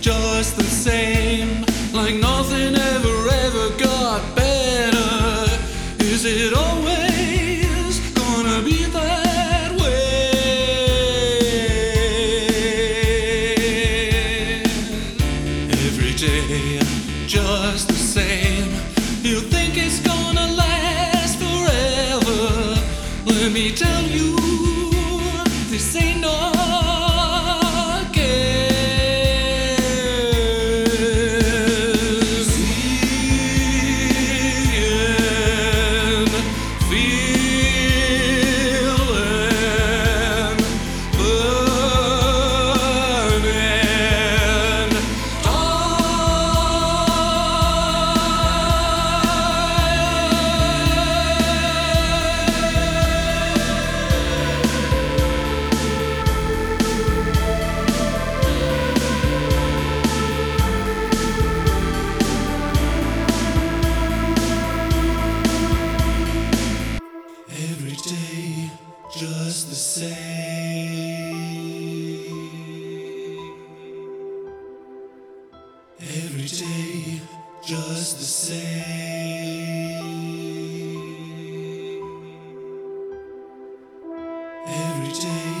just the same, like nothing ever ever got better. Is it always gonna be that way? Every day, just the same. You think it's gonna last forever. Let me tell you, this ain't no Every day, just the same. Every day,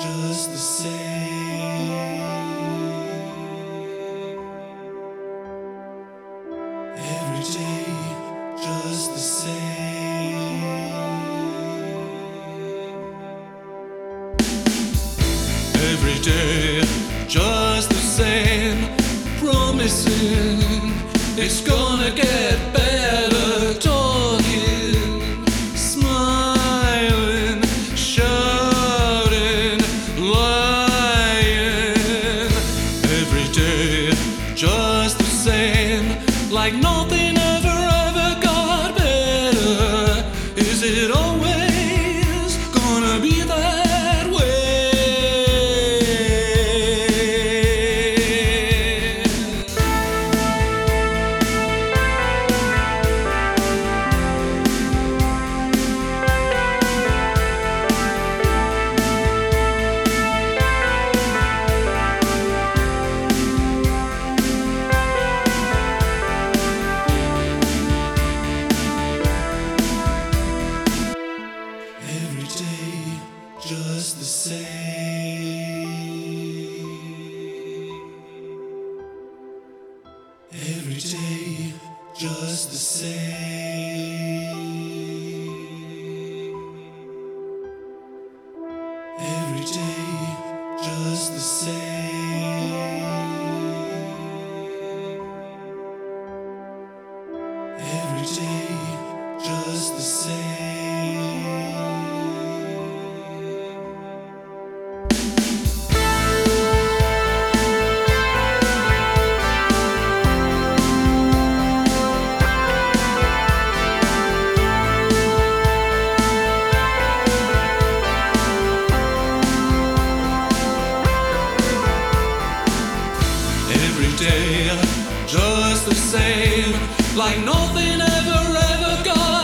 just the same. Every day, just the same. Every day, just the same. Promising it's gonna get better. Talking, smiling, shouting, lying. Every day, just the same. Like nothing just the same. Every day, just the same. Same, like nothing ever ever got